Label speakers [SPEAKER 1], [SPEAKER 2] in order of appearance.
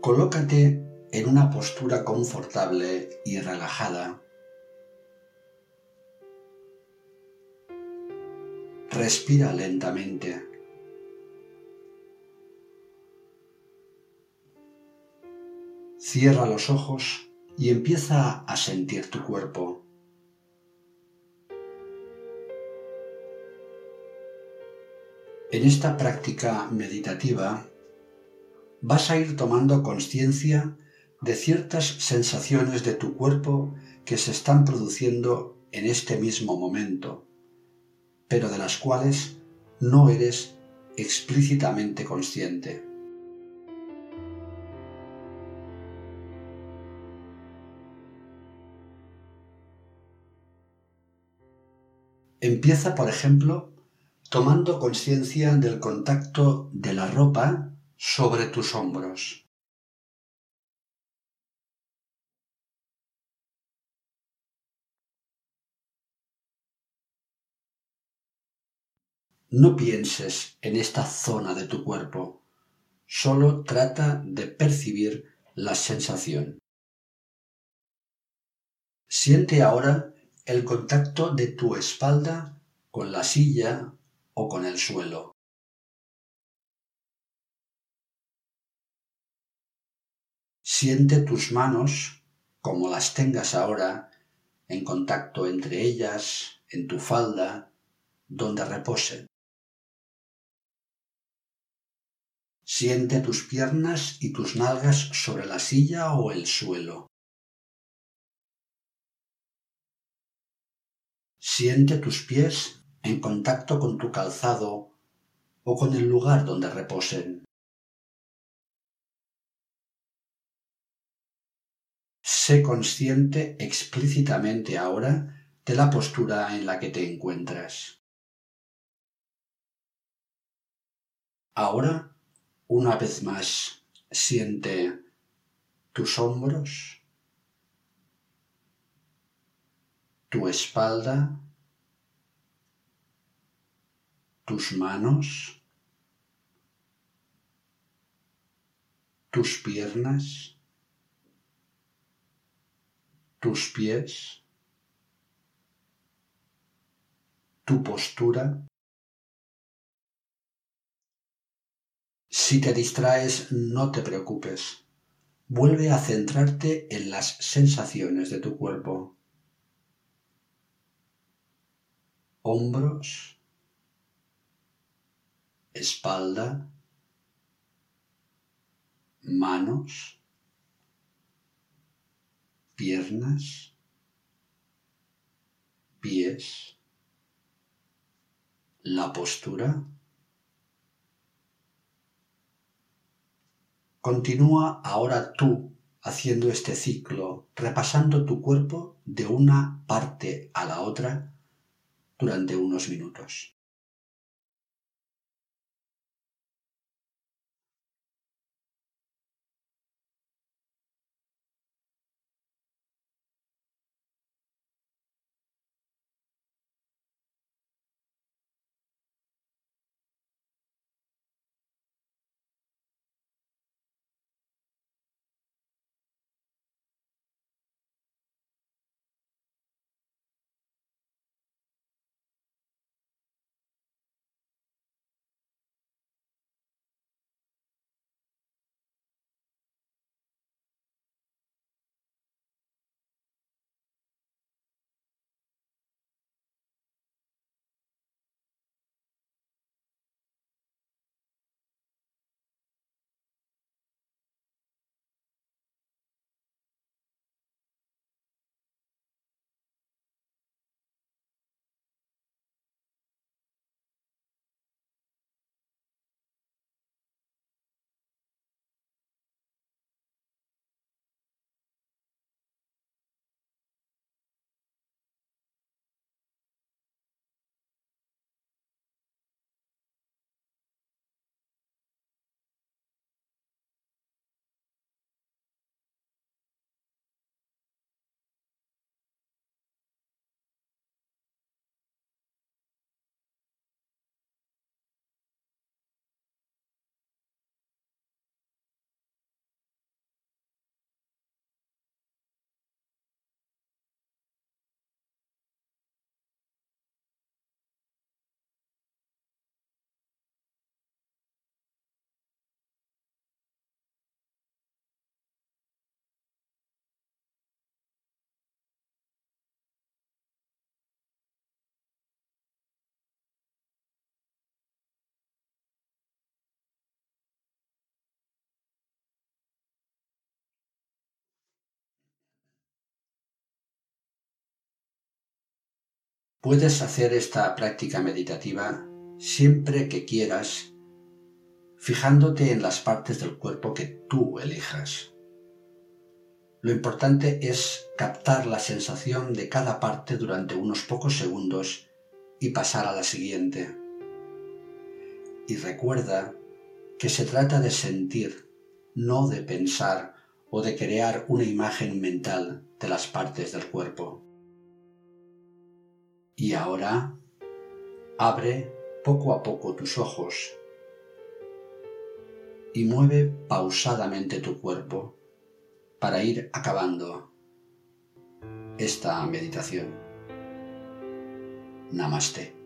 [SPEAKER 1] Colócate en una postura confortable y relajada. Respira lentamente. Cierra los ojos y empieza a sentir tu cuerpo. En esta práctica meditativa vas a ir tomando conciencia de ciertas sensaciones de tu cuerpo que se están produciendo en este mismo momento, pero de las cuales no eres explícitamente consciente. Empieza, por ejemplo, tomando conciencia del contacto de la ropa sobre tus hombros. No pienses en esta zona de tu cuerpo, solo trata de percibir la sensación. Siente ahora el contacto de tu espalda con la silla o con el suelo. Siente tus manos, como las tengas ahora, en contacto entre ellas, en tu falda, donde reposen. Siente tus piernas y tus nalgas sobre la silla o el suelo. Siente tus pies en contacto con tu calzado o con el lugar donde reposen. Sé consciente explícitamente ahora de la postura en la que te encuentras. Ahora, una vez más, siente tus hombros, tu espalda, tus manos, tus piernas, tus pies, tu postura. Si te distraes, no te preocupes. Vuelve a centrarte en las sensaciones de tu cuerpo. Hombros, espalda, manos, piernas, pies, la postura. Continúa ahora tú haciendo este ciclo, repasando tu cuerpo de una parte a la otra durante unos minutos. Puedes hacer esta práctica meditativa siempre que quieras, fijándote en las partes del cuerpo que tú elijas. Lo importante es captar la sensación de cada parte durante unos pocos segundos y pasar a la siguiente. Y recuerda que se trata de sentir, no de pensar o de crear una imagen mental de las partes del cuerpo. Y ahora abre poco a poco tus ojos y mueve pausadamente tu cuerpo para ir acabando esta meditación. Namaste.